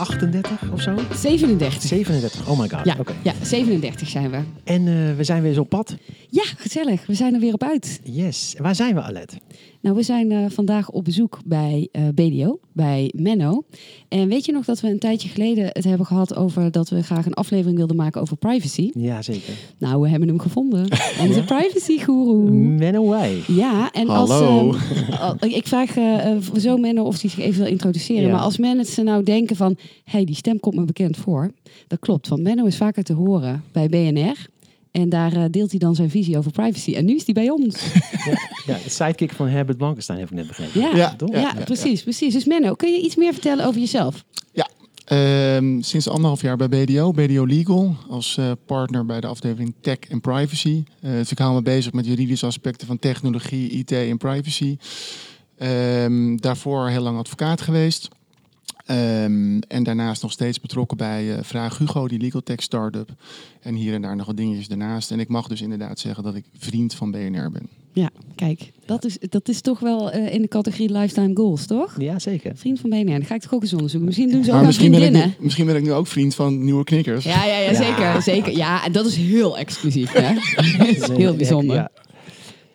38 of zo? 37. 37, oh my god. Ja, ja, 37 zijn we. En eh, we zijn weer eens op pad. Ja, gezellig. We zijn er weer op uit. Yes. Waar zijn we, Alet? Nou, we zijn eh, vandaag op bezoek bij eh, BDO, bij Menno. En weet je nog dat we een tijdje geleden het hebben gehad over dat we graag een aflevering wilden maken over privacy? Ja, zeker. Nou, we hebben hem gevonden. Onze privacy guru. Man away. Ja, en Hallo. als eh, al- ik vraag eh, zo Menno of hij zich even wil introduceren. Ja. Maar als mensen nou denken van, hé, hey, die stem komt me bekend voor. Dat klopt, want Menno is vaker te horen bij BNR. En daar eh, deelt hij dan zijn visie over privacy. En nu is hij bij ons. Ja, de sidekick van Herbert Blankenstein heb ik net begrepen. Ja, Ja, toch? ja, ja, ja. precies, precies. Dus Menno, kun je iets meer vertellen over jezelf? Ehm, sinds anderhalf jaar bij BDO, BDO Legal, als eh, partner bij de afdeling Tech en Privacy. Eh, dus ik hou me bezig met juridische aspecten van technologie, IT en privacy. Ehm, daarvoor heel lang advocaat geweest. Ehm, en daarnaast nog steeds betrokken bij eh, Vraag Hugo, die legal tech startup. En hier en daar nog wat dingetjes daarnaast. En ik mag dus inderdaad zeggen dat ik vriend van BNR ben. Ja, kijk, dat is, dat is toch wel eh, in de categorie lifetime goals, toch? Ja, zeker. Vriend van BNR, dan ga ik toch ook eens onderzoeken. Misschien doen ze ook Maar aan misschien ben, ik nu, misschien ben ik nu ook vriend van Nieuwe Knikkers. Ja, ja, ja, zeker, zeker. Ja, en dat is heel exclusief, hè? dat is heel bijzonder. Ja.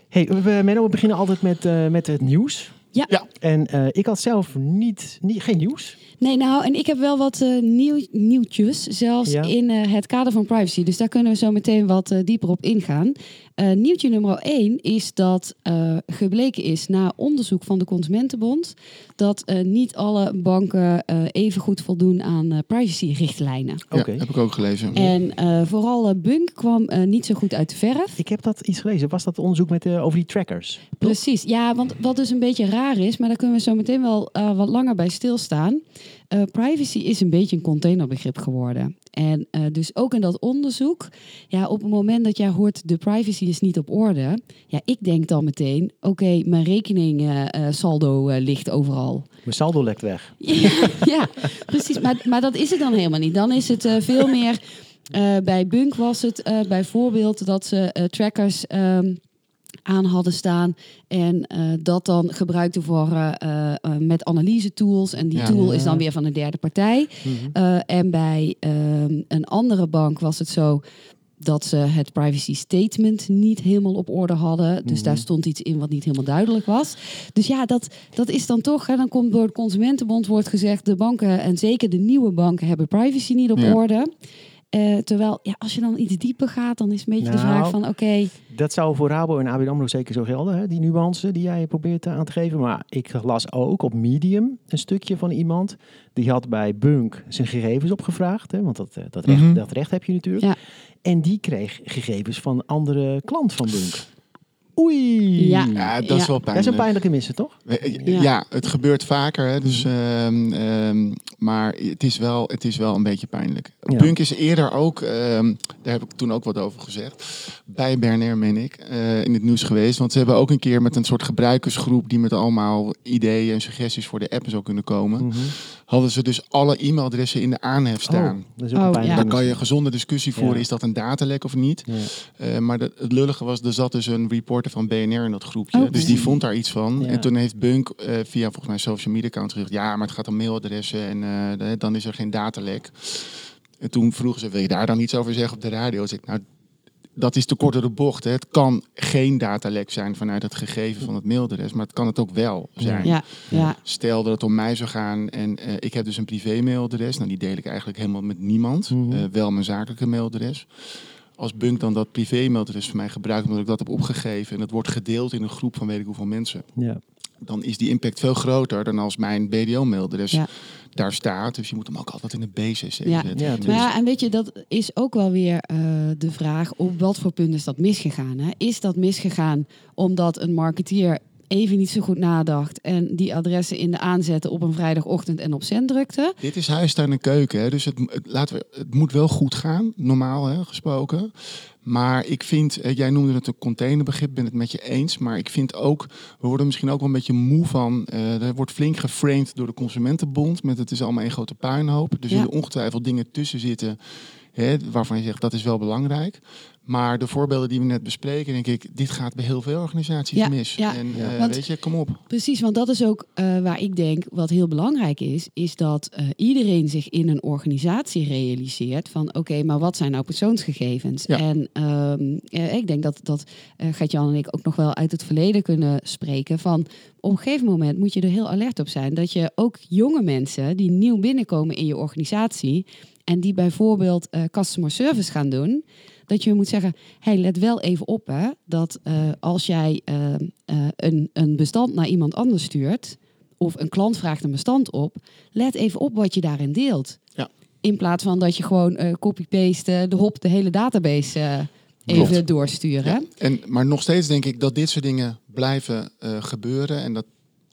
Hey, we, Menno, we beginnen altijd met, eh, met het nieuws. Ja. Ja. En eh, ik had zelf niet, niet, geen nieuws. Nee, nou, en ik heb wel wat eh, nieuw, nieuwtjes, zelfs Ja. in eh, het kader van privacy. Dus daar kunnen we zo meteen wat dieper op ingaan. Eh, nieuwtje nummer 1 is dat eh, gebleken is na onderzoek van de Consumentenbond dat eh, niet alle banken eh, even goed voldoen aan eh, privacyrichtlijnen. Ja, Oké. heb ik ook gelezen. En eh, vooral Bunk kwam eh, niet zo goed uit de verf. Ik heb dat iets gelezen. Was dat onderzoek met, eh, over die trackers? Precies, ja, want wat dus een beetje raar is, maar daar kunnen we zo meteen wel eh, wat langer bij stilstaan. Eh, privacy is een beetje een containerbegrip geworden. En eh, dus ook in dat onderzoek, ja, op het moment dat jij hoort de privacy is niet op orde, ja, ik denk dan meteen, oké, mijn rekening eh, eh, saldo ligt overal. Mijn saldo lekt weg. Ja, ja, precies. Maar, maar dat is het dan helemaal niet. Dan is het veel meer. bij Bunk was het bijvoorbeeld dat ze trackers ehm, aan hadden staan. En eh, dat dan gebruikten voor, eh, met analyse tools. En die Ja. tool is dan weer van een derde partij. Mhm. En bij ehm, een andere bank was het zo dat ze het privacy statement niet helemaal op orde hadden. Dus Mhm. daar stond iets in wat niet helemaal duidelijk was. Dus ja, dat, dat is dan toch, hè, dan komt door de Consumentenbond wordt gezegd, de banken en zeker de nieuwe banken hebben privacy niet op Ja. orde. Eh, terwijl, ja, als je dan iets dieper gaat, dan is een beetje de Nou, vraag van, oké, Dat zou voor Rabo en ABN AMRO zeker zo gelden, hè? die nuance die jij probeert eh, aan te geven. Maar ik las ook op Medium een stukje van iemand. Die had bij Bunk zijn gegevens opgevraagd. Hè? Want dat, eh, dat, recht, Mhm. dat recht heb je natuurlijk. Ja. En die kreeg gegevens van een andere klant van Bunk. Oei! Ja. Ja, dat is Ja. wel Dat is pijnlijk. een pijnlijke missen, toch? Eh, Ja. Ja. het gebeurt vaker. Hè, dus, ehm, ehm, maar het is, wel, het is wel een beetje pijnlijk. Ja. Bunk is eerder ook, ehm, daar heb ik toen ook wat over gezegd, bij Berner, meen ik, eh, in het nieuws geweest. Want ze hebben ook een keer met een soort gebruikersgroep die met allemaal ideeën en suggesties voor de app zou kunnen komen, Mhm. Hadden ze dus alle e-mailadressen in de aanhef staan. Oh, dat is ook Oh, ja. Daar kan je een gezonde discussie voeren. Ja. Is dat een datalek of niet? Ja. Eh, maar de- het lullige was, er zat dus een reporter van BNR in dat groepje. Oh. Dus die vond daar iets van. Ja. En toen heeft Bunk eh, via volgens mij social media account gezegd... ja, maar het gaat om mailadressen en eh, dan is er geen datalek. En toen vroegen ze, wil je daar dan iets over zeggen op de radio? Dus ik, nou, dat is te kort door de bocht. Hè. Het kan geen datalek zijn vanuit het gegeven van het mailadres. Maar het kan het ook wel zijn. ja, ja, Stel dat het om mij zou gaan en eh, ik heb dus een privé mailadres. Nou, die deel ik eigenlijk helemaal met niemand. Mhm. Eh, wel mijn zakelijke mailadres. Als Bunk dan dat privé mailadres van mij gebruikt omdat ik dat heb opgegeven en het wordt gedeeld in een groep van weet ik hoeveel mensen, Ja. dan is die impact veel groter dan als mijn BDO-mailadres Ja. Daar staat. Dus je moet hem ook altijd in de BCC Ja. zetten. Ja, Maar tuurlijk. ja, en weet je, dat is ook wel weer eh, de vraag op wat voor punt is dat misgegaan. Hè? Is dat misgegaan omdat een marketeer even niet zo goed nadacht en die adressen in de aanzetten op een vrijdagochtend en op zend drukte. Dit is huistuin en keuken, hè? dus het, het, laten we, het moet wel goed gaan, normaal hè, gesproken. Maar ik vind, eh, jij noemde het een containerbegrip, ben het met je eens. Maar ik vind ook, we worden misschien ook wel een beetje moe van. eh er wordt flink geframed door de Consumentenbond. Met het is allemaal een grote puinhoop. Er Ja. zullen ongetwijfeld dingen tussen zitten. Hè, waarvan je zegt dat is wel belangrijk. Maar de voorbeelden die we net bespreken, denk ik, dit gaat bij heel veel organisaties Ja, mis. ja. En Ja. eh, Want- weet je, kom op. Precies, want dat is ook eh, waar ik denk wat heel belangrijk is, is dat eh, iedereen zich in een organisatie realiseert van oké, maar wat zijn nou persoonsgegevens? En ehm, eh, ik denk dat, dat Gert-Jan en ik ook nog wel uit het verleden kunnen spreken van op een gegeven moment moet je er heel alert op zijn dat je ook jonge mensen die nieuw binnenkomen in je organisatie en die bijvoorbeeld customer service gaan doen, dat je moet zeggen, hey, let wel even op hè, dat eh, als jij eh, eh, een, een bestand naar iemand anders stuurt, of een klant vraagt een bestand op, let even op wat je daarin deelt. Ja. In plaats van dat je gewoon copy-paste, de hop, de hele database even Klopt. doorsturen. Ja. En, maar nog steeds denk ik dat dit soort dingen blijven gebeuren. En dat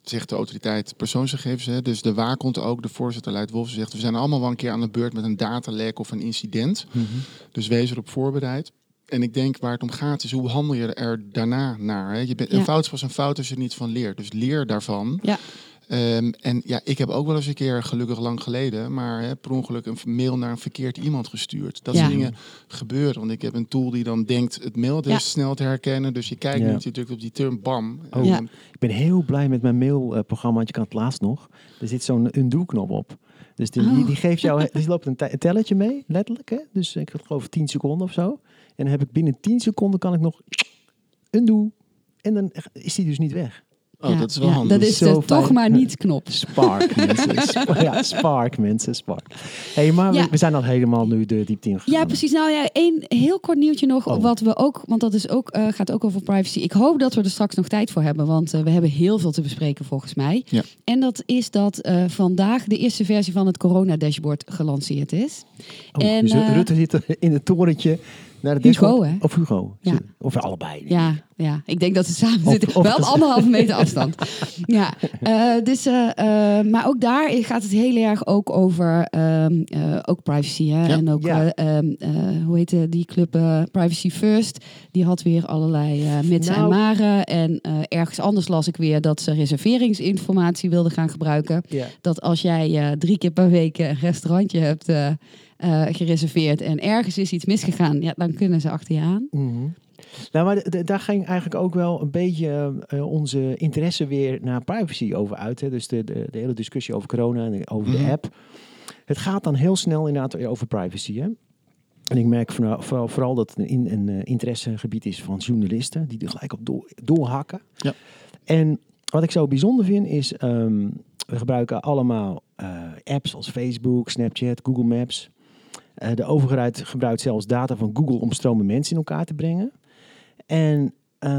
zegt de autoriteit persoonsgegevens. Hè. Dus de waakhond ook, de voorzitter Leid Wolf, zegt... we zijn allemaal wel een keer aan de beurt met een datalek of een incident. Dus wees erop voorbereid. En ik denk waar het om gaat is hoe handel je er daarna naar. Hè? Je bent, Ja. Een fout is pas een fout als je er niet van leert. Dus leer daarvan. Ja. Ehm, en ja, ik heb ook wel eens een keer, gelukkig lang geleden, maar hè, per ongeluk een mail naar een verkeerd iemand gestuurd. Dat Ja. soort dingen gebeuren. Want ik heb een tool die dan denkt het mailadres Ja. snel te herkennen. Dus je kijkt Ja. niet, je drukt op die term bam. Oh. Ja. Ik ben heel blij met mijn mailprogramma, want je kan het laatst nog. Er zit zo'n undo-knop op. Dus die, die, Oh. die geeft jou, dus loopt een, te- een telletje mee, letterlijk. Hè? Dus ik geloof 10 seconden of zo. En dan heb ik binnen 10 seconden kan ik nog undo. En dan is die dus niet weg. Oh, Ja, dat is wel ja, handig. Dat is de toch maar niet knop. Spark, mensen. Sp- ja, Spark, mensen. Spark. hey, maar Ja. we, we zijn al helemaal nu de diepte in gegaan. Ja, precies. Nou ja, één heel kort nieuwtje nog. Oh. Wat we ook, want dat is ook, eh, gaat ook over privacy. Ik hoop dat we er straks nog tijd voor hebben, want eh, we hebben heel veel te bespreken volgens mij. Ja. En dat is dat eh, vandaag de eerste versie van het corona-dashboard gelanceerd is. Oh, en, dus Rutte zit er in het torentje naar de Hugo, dashboard. hè? Of Hugo. Ja. Of allebei. Ja, ja, ik denk dat ze samen Of- zitten. of- Wel op anderhalve meter afstand. ja, eh, dus, eh, eh, maar ook daar gaat het heel erg ook over ehm, eh, ook privacy. Hè? Ja. En ook, Ja. eh, ehm, eh, hoe heette die club Privacy First? Die had weer allerlei eh mitsen Nou. en maren. En ergens anders las ik weer dat ze reserveringsinformatie wilden gaan gebruiken. Ja. Dat als jij drie keer per week een restaurantje hebt eh, gereserveerd en ergens is iets misgegaan, ja, dan kunnen ze achter je aan. Mhm. Nou, maar de- de- daar ging eigenlijk ook wel een beetje eh, onze interesse weer naar privacy over uit. Hè? Dus de, de, de hele discussie over corona en over Mhm. de app. Het gaat dan heel snel inderdaad weer over privacy. Hè? En ik merk vooral, vooral, vooral dat het een, in- een eh, interessegebied is van journalisten, die er gelijk op door, doorhakken. Ja. En wat ik zo bijzonder vind is, ehm, we gebruiken allemaal eh, apps als Facebook, Snapchat, Google Maps. Eh, de overheid gebruikt zelfs data van Google om stromen mensen in elkaar te brengen. En eh,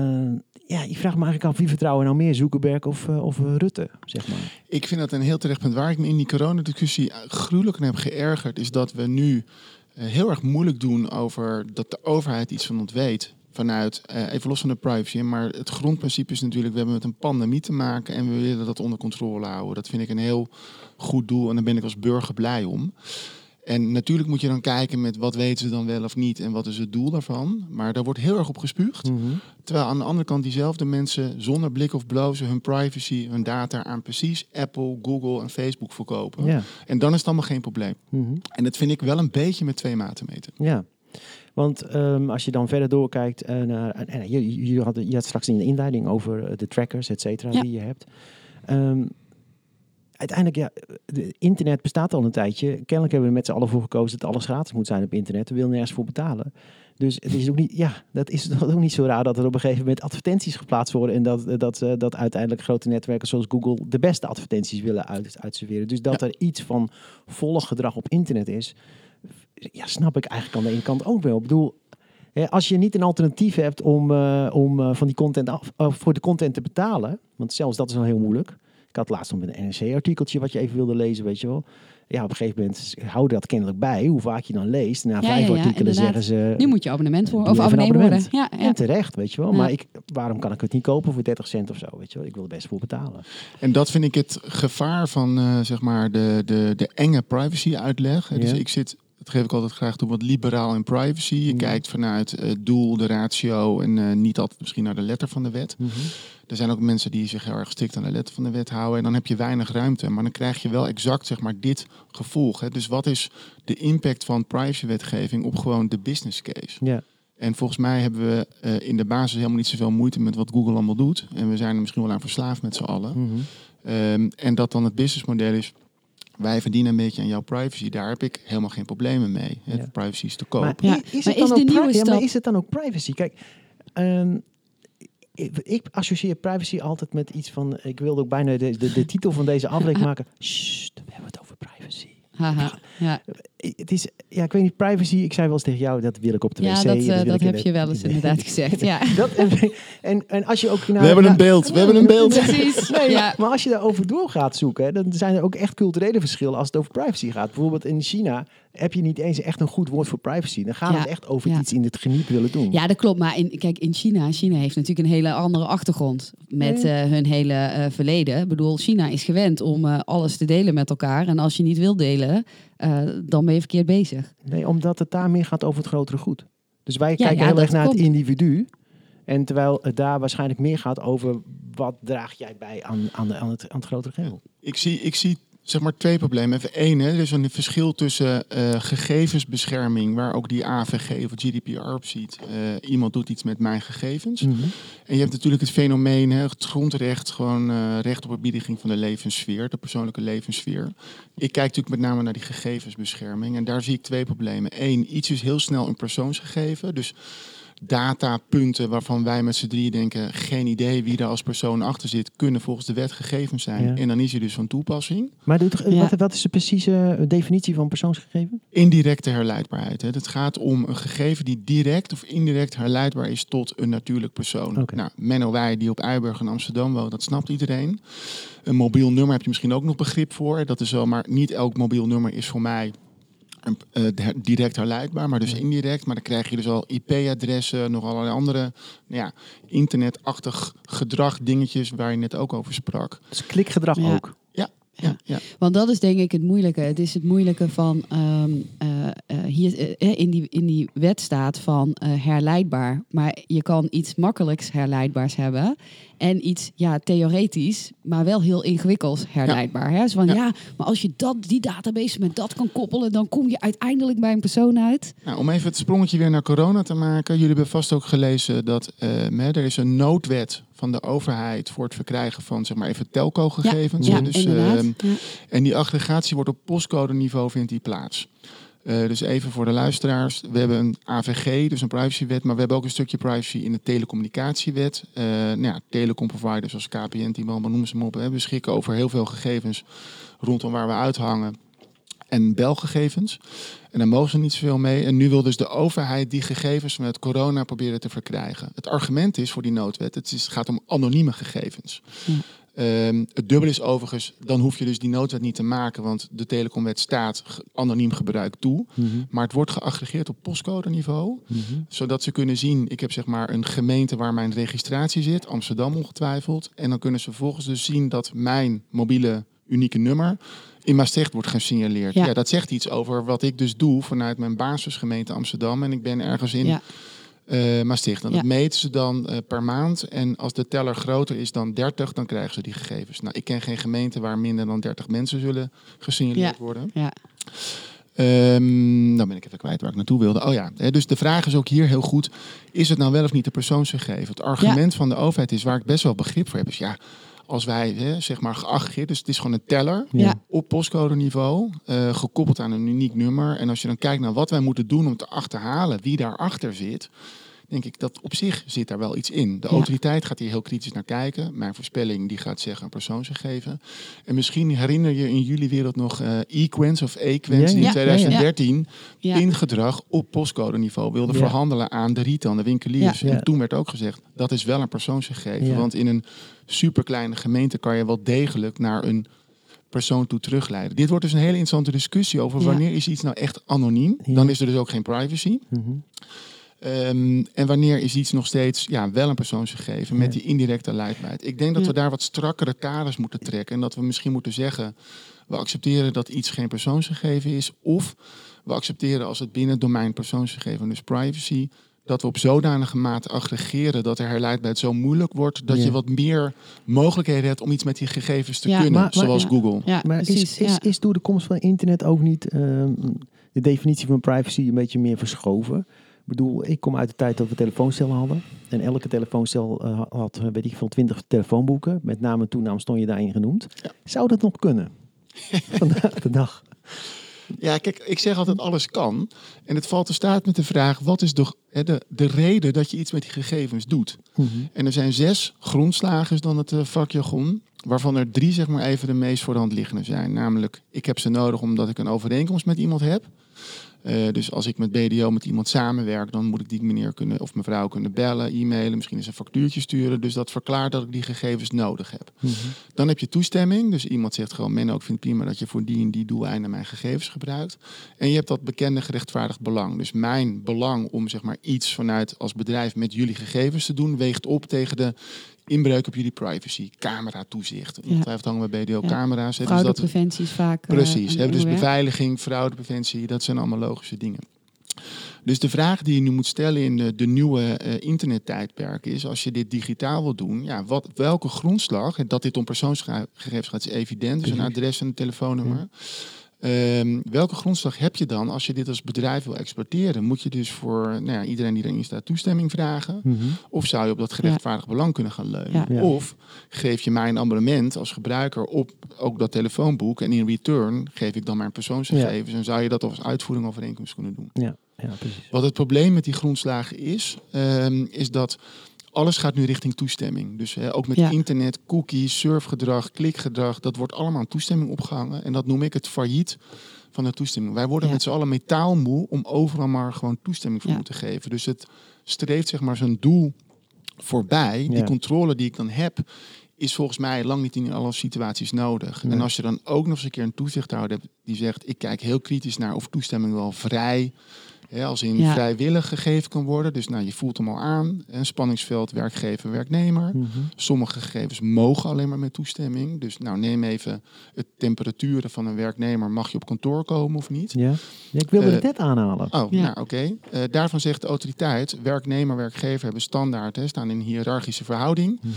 ja, je vraagt me eigenlijk af, wie vertrouwen nou meer, Zuckerberg of, eh, of Rutte, zeg maar. Ik vind dat een heel terecht punt. Waar ik me in die coronadiscussie gruwelijk aan heb geërgerd, is dat we nu heel erg moeilijk doen over dat de overheid iets van ons weet. Vanuit, even los van de privacy, maar het grondprincipe is natuurlijk, we hebben met een pandemie te maken en we willen dat onder controle houden. Dat vind ik een heel goed doel en daar ben ik als burger blij om. En natuurlijk moet je dan kijken met wat weten ze dan wel of niet en wat is het doel daarvan. Maar daar wordt heel erg op gespuugd. Terwijl aan de andere kant diezelfde mensen zonder blik of blozen hun privacy, hun data aan precies Apple, Google en Facebook verkopen. Ja. En dan is het allemaal geen probleem. Mhm. En dat vind ik wel een beetje met twee maten meten. Ja, want ehm, als je dan verder doorkijkt eh, naar... en, en je, je, had, je had straks in de inleiding over eh, de trackers, et cetera, Ja. die je hebt. Ehm, uiteindelijk, ja, de internet bestaat al een tijdje. Kennelijk hebben we met z'n allen voor gekozen dat alles gratis moet zijn op internet. We willen nergens voor betalen. Dus het is ook niet, ja, dat is ook niet zo raar dat er op een gegeven moment advertenties geplaatst worden. En dat, dat, eh, dat uiteindelijk grote netwerken zoals Google de beste advertenties willen uit, uitserveren. Dus dat er iets van volggedrag op internet is, ja, snap ik eigenlijk aan de ene kant ook wel. Ik bedoel, hè, als je niet een alternatief hebt om, eh, om eh, van die content af, eh, voor de content te betalen, want zelfs dat is al heel moeilijk. Ik had laatst nog een NRC-artikeltje wat je even wilde lezen, weet je wel. ja, op een gegeven moment hou dat kennelijk bij, hoe vaak je dan leest. Na Ja, vijf ja, ja, artikelen inderdaad. zeggen ze... Nu moet je abonnement worden. Of abonnee worden. abonnement. Ja, ja. En terecht, weet je wel. Ja. Maar ik, waarom kan ik het niet kopen voor 30 cent of zo? Weet je wel? Ik wil er best voor betalen. En dat vind ik het gevaar van eh, zeg maar de, de, de enge privacy-uitleg. Dus Ja. ik zit, dat geef ik altijd graag toe, wat liberaal in privacy. Je Mm. kijkt vanuit het doel, de ratio en eh, niet altijd misschien naar de letter van de wet. Er zijn ook mensen die zich heel erg strikt aan de letter van de wet houden. En dan heb je weinig ruimte. Maar dan krijg je wel exact zeg maar, dit gevolg. Hè. Dus wat is de impact van privacywetgeving op gewoon de business case? Ja. En volgens mij hebben we eh, in de basis helemaal niet zoveel moeite met wat Google allemaal doet. En we zijn er misschien wel aan verslaafd met z'n allen. Mhm. Ehm, en dat dan het businessmodel is, wij verdienen een beetje aan jouw privacy. Daar heb ik helemaal geen problemen mee. Privacy is te koop. Maar, Ja, is, maar het dan is ook pri- ja, maar is het dan ook privacy? Kijk, ehm, ik, ik associeer privacy altijd met iets van... Ik wilde ook bijna de, de, de titel van deze aflevering maken. Sst, we hebben het over privacy. Haha. Ja, Het is, ja, ik weet niet, privacy. Ik zei wel eens tegen jou, dat wil ik op de ja wc. dat, en eh, dat heb je wel eens inderdaad gezegd. Ja. Dat, en, en, als je ook... Nou, we hebben een beeld, we hebben een beeld. Precies. Nee, Ja. maar als je daarover door gaat zoeken, hè, dan zijn er ook echt culturele verschillen als het over privacy gaat. Bijvoorbeeld in China heb je niet eens echt een goed woord voor privacy. Dan gaat Ja, het echt over ja. iets in het geniep willen doen. Ja, dat klopt. Maar in, kijk, in China, China heeft natuurlijk een hele andere achtergrond met eh, hun hele eh, verleden. Ik bedoel, China is gewend om eh, alles te delen met elkaar. En als je niet wil delen, eh, dan ben je verkeerd bezig. Nee, omdat het daar meer gaat over het grotere goed. Dus wij Ja, kijken ja, heel erg naar komt. het individu. En terwijl het daar waarschijnlijk meer gaat over wat draag jij bij aan, aan, de, aan, het, aan het grotere geheel. Ik zie, ik zie zeg maar twee problemen. Even één, hè, er is een verschil tussen eh, gegevensbescherming, waar ook die AVG of GDPR op ziet. Eh, iemand doet iets met mijn gegevens. Mhm. En je hebt natuurlijk het fenomeen, hè, het grondrecht, gewoon eh, recht op eerbiediging van de levenssfeer, de persoonlijke levenssfeer. Ik kijk natuurlijk met name naar die gegevensbescherming en daar zie ik twee problemen. Eén, iets is heel snel een persoonsgegeven, dus datapunten waarvan wij met z'n drieën denken, geen idee wie daar als persoon achter zit, kunnen volgens de wet gegevens zijn. Ja. En dan is hij dus van toepassing. Maar doe toch- Ja. wat, wat is de precieze definitie van persoonsgegeven? Indirecte herleidbaarheid. Hè. Het gaat om een gegeven die direct of indirect herleidbaar is tot een natuurlijk persoon. Nou, Menno Wij, die op Eiburg in Amsterdam woont, dat snapt iedereen. Een mobiel nummer heb je misschien ook nog begrip voor. Dat is wel, maar niet elk mobiel nummer is voor mij eh, direct herleidbaar, maar dus indirect. Maar dan krijg je dus al IP-adressen, nog allerlei andere nou ja, internetachtig gedrag, dingetjes waar je net ook over sprak. Dus klikgedrag Ja. ook. Ja, ja. Want dat is denk ik het moeilijke. Het is het moeilijke van eh, eh, eh, hier eh, in, die, in die wet staat van herleidbaar. Maar je kan iets makkelijks herleidbaars hebben. En iets ja, theoretisch, maar wel heel ingewikkelds herleidbaar. Hè? Dus van, Ja. ja. maar als je dat, die database met dat kan koppelen, dan kom je uiteindelijk bij een persoon uit. Nou, om even het sprongetje weer naar corona te maken. Jullie hebben vast ook gelezen dat er is een noodwet van de overheid voor het verkrijgen van zeg maar even telco-gegevens. Ja, dus, ehm, en die aggregatie wordt op postcode-niveau vindt die plaats. Eh, dus even voor de luisteraars. We hebben een AVG, dus een privacywet, maar we hebben ook een stukje privacy in de telecommunicatiewet. Eh nou ja, telecomproviders zoals KPN, T-Mobile, noem ze maar op, hè, beschikken over heel veel gegevens rondom waar we uithangen en belgegevens. En daar mogen ze niet zoveel mee. En nu wil dus de overheid die gegevens met corona proberen te verkrijgen. Het argument is voor die noodwet, het, is, het gaat om anonieme gegevens. Ja. Ehm, het dubbel is overigens, dan hoef je dus die noodwet niet te maken, want de telecomwet staat anoniem gebruik toe. Mhm. Maar het wordt geaggregeerd op postcode-niveau, Mhm. zodat ze kunnen zien, ik heb zeg maar een gemeente waar mijn registratie zit, Amsterdam ongetwijfeld. En dan kunnen ze vervolgens dus zien dat mijn mobiele unieke nummer in Maastricht wordt gesignaleerd. Ja. Ja. dat zegt iets over wat ik dus doe vanuit mijn basisgemeente Amsterdam. En ik ben ergens in Ja. eh, Maastricht. En dat Ja. meten ze dan eh, per maand. En als de teller groter is dan 30, dan krijgen ze die gegevens. Nou, ik ken geen gemeente waar minder dan 30 mensen zullen gesignaleerd worden. Ja. Ehm, dan ben ik even kwijt waar ik naartoe wilde. Oh ja, hè, dus de vraag is ook hier heel goed. Is het nou wel of niet de persoonsgegeven? Het argument van de overheid is waar ik best wel begrip voor heb. Is ja, als wij hè, zeg maar geaggregeerd, dus het is gewoon een teller Ja. op postcode-niveau, eh, gekoppeld aan een uniek nummer. En als je dan kijkt naar wat wij moeten doen om te achterhalen wie daarachter zit, denk ik dat op zich zit daar wel iets in. De Ja. autoriteit gaat hier heel kritisch naar kijken. Mijn voorspelling die gaat zeggen een persoonsgegeven. En misschien herinner je in jullie wereld nog eh Equens of Equens Ja, die in ja. 2013 Ja. in gedrag op postcode-niveau wilde Ja. verhandelen aan de retail, de winkeliers. En toen werd ook gezegd dat is wel een persoonsgegeven. Want in een superkleine gemeente kan je wel degelijk naar een persoon toe terugleiden. Dit wordt dus een hele interessante discussie over Ja. wanneer is iets nou echt anoniem. Ja. Dan is er dus ook geen privacy. Mhm. Ehm, en wanneer is iets nog steeds ja, wel een persoonsgegeven met die indirecte leidbaarheid. Ik denk dat we daar wat strakkere kaders moeten trekken. En dat we misschien moeten zeggen, we accepteren dat iets geen persoonsgegeven is. Of we accepteren als het binnen het domein persoonsgegeven, dus privacy, dat we op zodanige mate aggregeren dat de herleidbaarheid zo moeilijk wordt dat Ja. je wat meer mogelijkheden hebt om iets met die gegevens te Ja, kunnen, maar- maar- zoals ja. Google. Ja, Maar precies. is, is, ja. is door de komst van internet ook niet ehm, de definitie van privacy een beetje meer verschoven? Ik bedoel, ik kom uit de tijd dat we telefooncellen hadden. En elke telefooncel eh, had, eh, weet ik veel, twintig telefoonboeken. Met naam en toenaam stond je daarin genoemd. Ja. Zou dat nog kunnen? Vandaag de dag. Ja, kijk, ik zeg altijd alles kan. En het valt te staat met de vraag, wat is de, hè, de, de reden dat je iets met die gegevens doet? Mhm. En er zijn zes grondslagen, is dan het eh, vakjargon. Waarvan er drie zeg maar even de meest voor de hand liggende zijn. Namelijk, ik heb ze nodig omdat ik een overeenkomst met iemand heb. Eh, dus als ik met BDO met iemand samenwerk, dan moet ik die meneer kunnen of mevrouw kunnen bellen, e-mailen, misschien eens een factuurtje sturen. Dus dat verklaart dat ik die gegevens nodig heb. Mhm. Dan heb je toestemming. Dus iemand zegt gewoon, men ook vindt prima dat je voor die en die doeleinden mijn gegevens gebruikt. En je hebt dat bekende gerechtvaardigd belang. Dus mijn belang om zeg maar iets vanuit als bedrijf met jullie gegevens te doen, weegt op tegen de inbreuk op jullie privacy. Camera toezicht. Ongetwijfeld hangen bij BDO Ja. camera's. hè, dus is vaak. eh, Precies. hè, dus beveiliging, fraudepreventie, dat zijn allemaal logische dingen. Dus de vraag die je nu moet stellen in de, de nieuwe eh, internettijdperk is, als je dit digitaal wil doen, ja, wat, welke grondslag, en dat dit om persoonsgegevens gaat, is evident, dus een adres en een telefoonnummer. Ehm, welke grondslag heb je dan als je dit als bedrijf wil exporteren? Moet je dus voor nou ja, iedereen die erin staat toestemming vragen? Mhm. Of zou je op dat gerechtvaardigd belang kunnen gaan leunen? Ja. Of geef je mij een abonnement als gebruiker op ook dat telefoonboek en in return geef ik dan mijn persoonsgegevens en zou je dat als uitvoering overeenkomst kunnen doen? Ja, ja, precies. Wat het probleem met die grondslagen is, ehm, is dat alles gaat nu richting toestemming. Dus hè, ook met Ja. internet, cookies, surfgedrag, klikgedrag, dat wordt allemaal aan toestemming opgehangen. En dat noem ik het failliet van de toestemming. Wij worden Ja. met z'n allen metaalmoe om overal maar gewoon toestemming voor Ja. moeten geven. Dus het streeft zeg maar zijn doel voorbij. Die controle die ik dan heb, is volgens mij lang niet in alle situaties nodig. Nee. En als je dan ook nog eens een keer een toezichthouder hebt die zegt: ik kijk heel kritisch naar of toestemming wel vrij, hè, als in Ja. vrijwillig gegeven kan worden. Dus nou, je voelt hem al aan. Een spanningsveld werkgever, werknemer. Mhm. Sommige gegevens mogen alleen maar met toestemming. Dus nou, neem even het temperaturen van een werknemer. Mag je op kantoor komen of niet? Ja. Ik wilde Eh, het net aanhalen. Oh, Ja. nou oké. Eh, daarvan zegt de autoriteit, werknemer, werkgever hebben standaard, hè, staan in een hiërarchische verhouding. Mhm.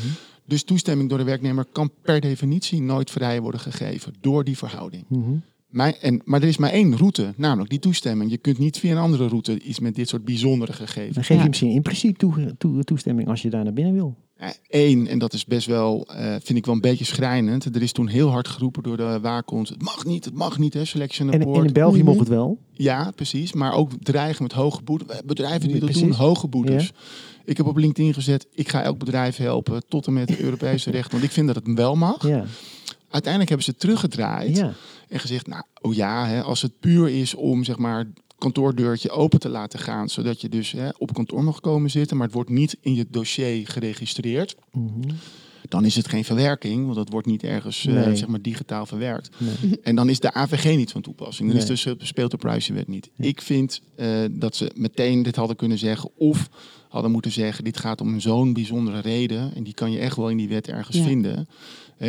Dus toestemming door de werknemer kan per definitie nooit vrij worden gegeven door die verhouding. Mhm. Mijn, en, maar er is maar één route, namelijk die toestemming. Je kunt niet via een andere route iets met dit soort bijzondere gegevens. Dan geef Ja. je misschien impliciet toe, toe- toestemming als je daar naar binnen wil. Eén, en dat is best wel, eh, vind ik wel een beetje schrijnend. Er is toen heel hard geroepen door de waakhond. Het mag niet, het mag niet, hè, selection En, report. en in België Mhm. mocht het wel. Ja, precies. Maar ook dreigen met hoge boetes. Bedrijven die dat precies. doen, hoge boetes. Ik heb op LinkedIn gezet, ik ga elk bedrijf helpen tot en met het Europese recht. Want ik vind dat het wel mag. Ja. Uiteindelijk hebben ze teruggedraaid ja. En gezegd, nou, oh ja, hè, als het puur is om zeg maar het kantoordeurtje open te laten gaan, zodat je dus hè, op kantoor mag komen zitten, maar het wordt niet in je dossier geregistreerd, Mhm. dan is het geen verwerking, want dat wordt niet ergens eh, zeg maar digitaal verwerkt. Nee. En dan is de AVG niet van toepassing. Dan is Nee. dus, eh, speelt de privacywet niet. Ik vind eh, dat ze meteen dit hadden kunnen zeggen. Of hadden moeten zeggen, dit gaat om zo'n bijzondere reden. En die kan je echt wel in die wet ergens Ja. vinden.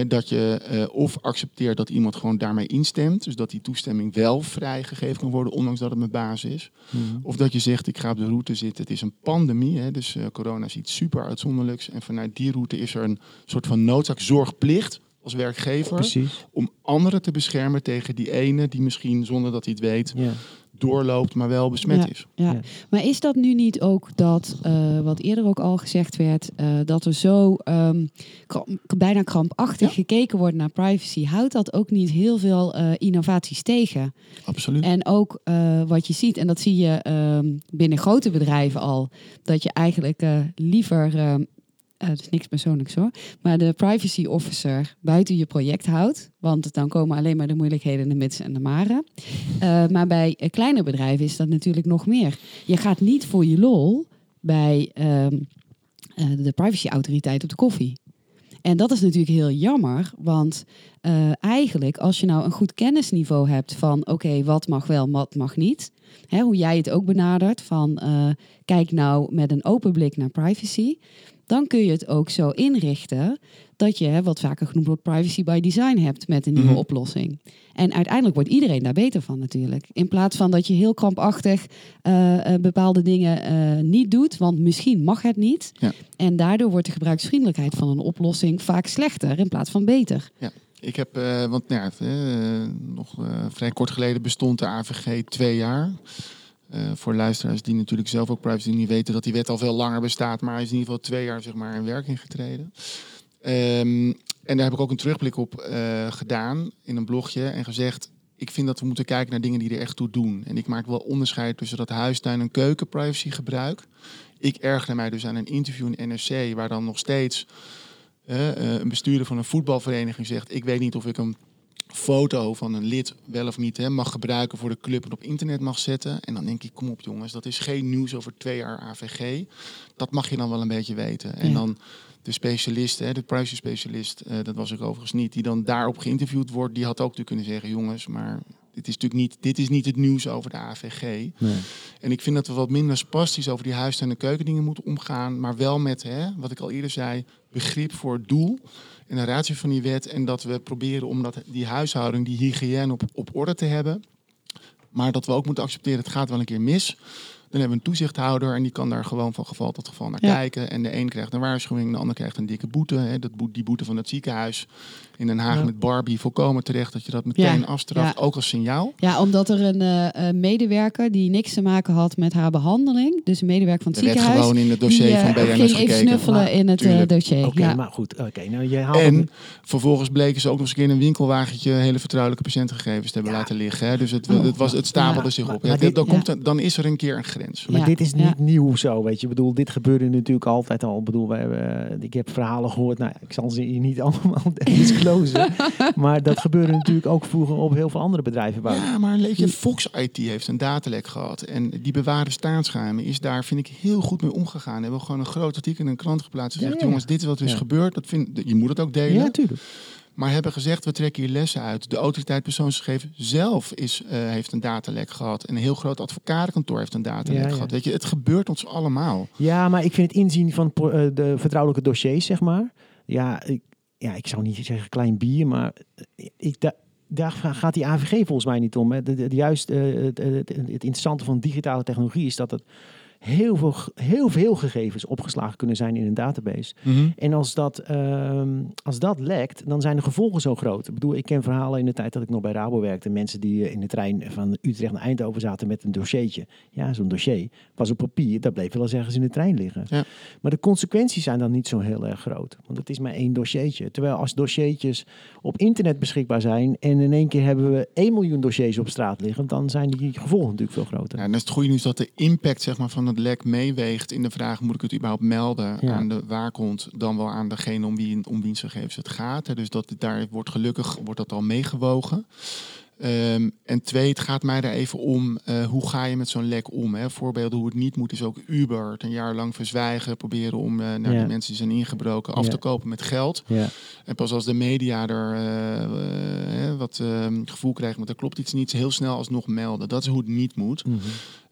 Dat je eh, of accepteert dat iemand gewoon daarmee instemt. Dus dat die toestemming wel vrijgegeven kan worden, ondanks dat het met basis is. Mhm. Of dat je zegt, ik ga op de route zitten. Het is een pandemie, hè, dus eh, corona is iets super uitzonderlijks. En vanuit die route is er een soort van noodzaak, zorgplicht als werkgever Precies. om anderen te beschermen tegen die ene die misschien zonder dat hij het weet Ja. Doorloopt, maar wel besmet Ja. is. Ja. Ja. Maar is dat nu niet ook dat, eh, wat eerder ook al gezegd werd, eh, dat er zo ehm, bijna krampachtig Ja. gekeken wordt naar privacy? Houdt dat ook niet heel veel eh, innovaties tegen? Absoluut. En ook eh, wat je ziet, en dat zie je ehm, binnen grote bedrijven al, dat je eigenlijk eh, liever, het is niks persoonlijks hoor, maar de privacy officer buiten je project houdt. Want dan komen alleen maar de moeilijkheden, de mits en de maren. Eh, maar bij eh, kleine bedrijven is dat natuurlijk nog meer. Je gaat niet voor je lol bij eh, de privacyautoriteit op de koffie. En dat is natuurlijk heel jammer, want eigenlijk, als je nou een goed kennisniveau hebt van oké, wat mag wel, wat mag niet. Hè, hoe jij het ook benadert van kijk nou met een open blik naar privacy. Dan kun je het ook zo inrichten dat je, wat vaker genoemd wordt, privacy by design hebt met een nieuwe Mhm. oplossing. En uiteindelijk wordt iedereen daar beter van natuurlijk. In plaats van dat je heel krampachtig eh, eh, bepaalde dingen eh, niet doet, want misschien mag het niet. Ja. En daardoor wordt de gebruiksvriendelijkheid van een oplossing vaak slechter in plaats van beter. Ik heb, eh, want nou ja, nog vrij kort geleden bestond de AVG twee jaar. Eh, voor luisteraars die natuurlijk zelf ook privacy niet weten dat die wet al veel langer bestaat, maar hij is in ieder geval twee jaar zeg maar, in werking getreden. Ehm, en daar heb ik ook een terugblik op eh, gedaan in een blogje en gezegd, ik vind dat we moeten kijken naar dingen die er echt toe doen. En ik maak wel onderscheid tussen dat huistuin- en keukenprivacy gebruik. Ik ergerde mij dus aan een interview in NRC waar dan nog steeds eh, een bestuurder van een voetbalvereniging zegt: Ik weet niet of ik een foto van een lid wel of niet hè, mag gebruiken voor de club en op internet mag zetten. En dan denk ik: Kom op, jongens, dat is geen nieuws over twee jaar AVG. Dat mag je dan wel een beetje weten. En dan de specialist, hè, de privacy specialist, eh, dat was ik overigens niet, die dan daarop geïnterviewd wordt, die had ook natuurlijk kunnen zeggen: Jongens, maar. Dit is natuurlijk niet, dit is niet het nieuws over de AVG. Nee. En ik vind dat we wat minder spastisch over die huis- en de keukendingen moeten omgaan. Maar wel met, hè, wat ik al eerder zei, begrip voor het doel en de ratio van die wet. En dat we proberen om dat, die huishouding, die hygiëne op, op orde te hebben. Maar dat we ook moeten accepteren, het gaat wel een keer mis. Dan hebben we een toezichthouder en die kan daar gewoon van geval tot geval naar Ja. kijken. En de een krijgt een waarschuwing, de ander krijgt een dikke boete. Hè. Dat boet, die boete van het ziekenhuis in Den Haag Ja. met Barbie, volkomen terecht dat je dat meteen Ja. afstraft, Ja. ook als signaal. Ja, omdat er een eh, eh, medewerker die niks te maken had met haar behandeling, dus een medewerker van het Er werd ziekenhuis, gewoon in het dossier die, eh, van BNS ging even gekeken. snuffelen Maar- in het eh, dossier. Oké, ja. maar goed. Oké, nou je haalt En hem- vervolgens bleken ze ook nog eens een keer in een winkelwagentje hele vertrouwelijke patiëntengegevens te hebben Ja. laten liggen. Hè. Dus het, Oh, het, was, het stapelde zich op. maar Ja, dit- dan, ja. komt er- dan is er een keer een grens. Maar Ja, dit is niet ja. nieuw zo, weet je. Ik bedoel, dit gebeurde natuurlijk altijd al. Ik bedoel, we hebben, ik heb verhalen gehoord. Nou, ik zal ze hier niet allemaal maar dat gebeurde natuurlijk ook vroeger op heel veel andere bedrijven. Ja, maar weet je, Fox IT heeft een datalek gehad. En die bewaren staatsgeheimen is daar, vind ik, heel goed mee omgegaan. Hebben we gewoon een groot artikel in een krant geplaatst. En Ja, ja. jongens, dit is wat er is gebeurd. Dat vind, je moet het ook delen. Ja, natuurlijk. Maar hebben gezegd, we trekken hier lessen uit. De autoriteit persoonsgegevens zelf is, eh, heeft een datalek gehad. En een heel groot advocatenkantoor heeft een datalek Ja, ja. gehad. Weet je, het gebeurt ons allemaal. Ja, maar ik vind het inzien van eh, de vertrouwelijke dossiers, zeg maar. Ja, ik, ja, ik zou niet zeggen klein bier, maar eh, ik, da- daar ga- gaat die AVG volgens mij niet om. Hè. Juist eh, het, het interessante van digitale technologie is dat het heel veel, heel veel gegevens opgeslagen kunnen zijn in een database. En als dat, ehm, als dat lekt, dan zijn de gevolgen zo groot. Ik bedoel, ik ken verhalen in de tijd dat ik nog bij Rabo werkte. Mensen die eh, in de trein van Utrecht naar Eindhoven zaten met een dossiertje. Ja, zo'n dossier was op papier. Dat bleef wel eens ergens in de trein liggen. Ja. Maar de consequenties zijn dan niet zo heel erg groot. Want het is maar één dossiertje. Terwijl als dossiertjes op internet beschikbaar zijn... en in één keer hebben we 1 miljoen dossiers op straat liggen... dan zijn die gevolgen natuurlijk veel groter. Ja, en dat is het goede nieuws dat de impact zeg maar, van het lek meeweegt in de vraag: moet ik het überhaupt melden Ja. aan de waakhond, dan wel aan degene om, wie, om wiens gegevens het gaat. Hè. Dus dat, daar wordt gelukkig wordt dat al meegewogen. Ehm, en twee, het gaat mij er even om, eh, hoe ga je met zo'n lek om? Hè? Voorbeelden hoe het niet moet is ook Uber. Het een jaar lang verzwijgen, proberen om eh, naar Ja. die mensen die zijn ingebroken af Ja. te kopen met geld. Ja. En pas als de media er eh, wat eh, gevoel krijgen, want er klopt iets niet, heel snel alsnog melden. Dat is hoe het niet moet. Mhm.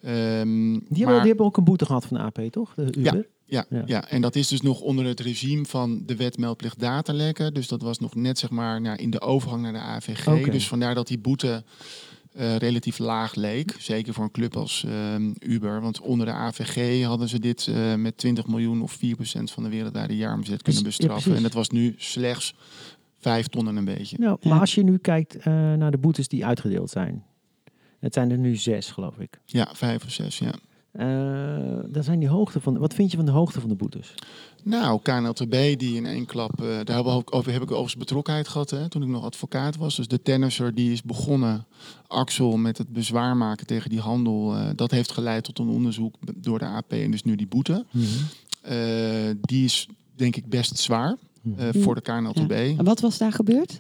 Ehm, Die, maar- hebben, die hebben ook een boete gehad van de AP, toch? De Uber? Ja, Ja. ja. en dat is dus nog onder het regime van de wet meldplicht datalekken. Dus dat was nog net zeg maar nou, in de overgang naar de AVG. Dus vandaar dat die boete eh, relatief laag leek. Zeker voor een club als ehm, Uber. Want onder de AVG hadden ze dit eh, met 20 miljoen of 4% van de wereldwijde jaaromzet kunnen ja, bestraffen. en dat was nu slechts 5 ton en een beetje. Nou, maar als je nu kijkt eh, naar de boetes die uitgedeeld zijn. Het zijn er nu zes, geloof ik. Ja, vijf of zes, ja. Eh dat zijn die hoogte van. Wat vind je van de hoogte van de boetes? Nou, KNLTB die in één klap, eh, daar hebben we ook, over heb ik overigens betrokkenheid gehad hè, toen ik nog advocaat was. Dus de tennisser die is begonnen, Axel, met het bezwaar maken tegen die handel. eh, dat heeft geleid tot een onderzoek door de AP en dus nu die boete. Eh, die is denk ik best zwaar eh, Mhm. voor de KNLTB. En wat was daar gebeurd?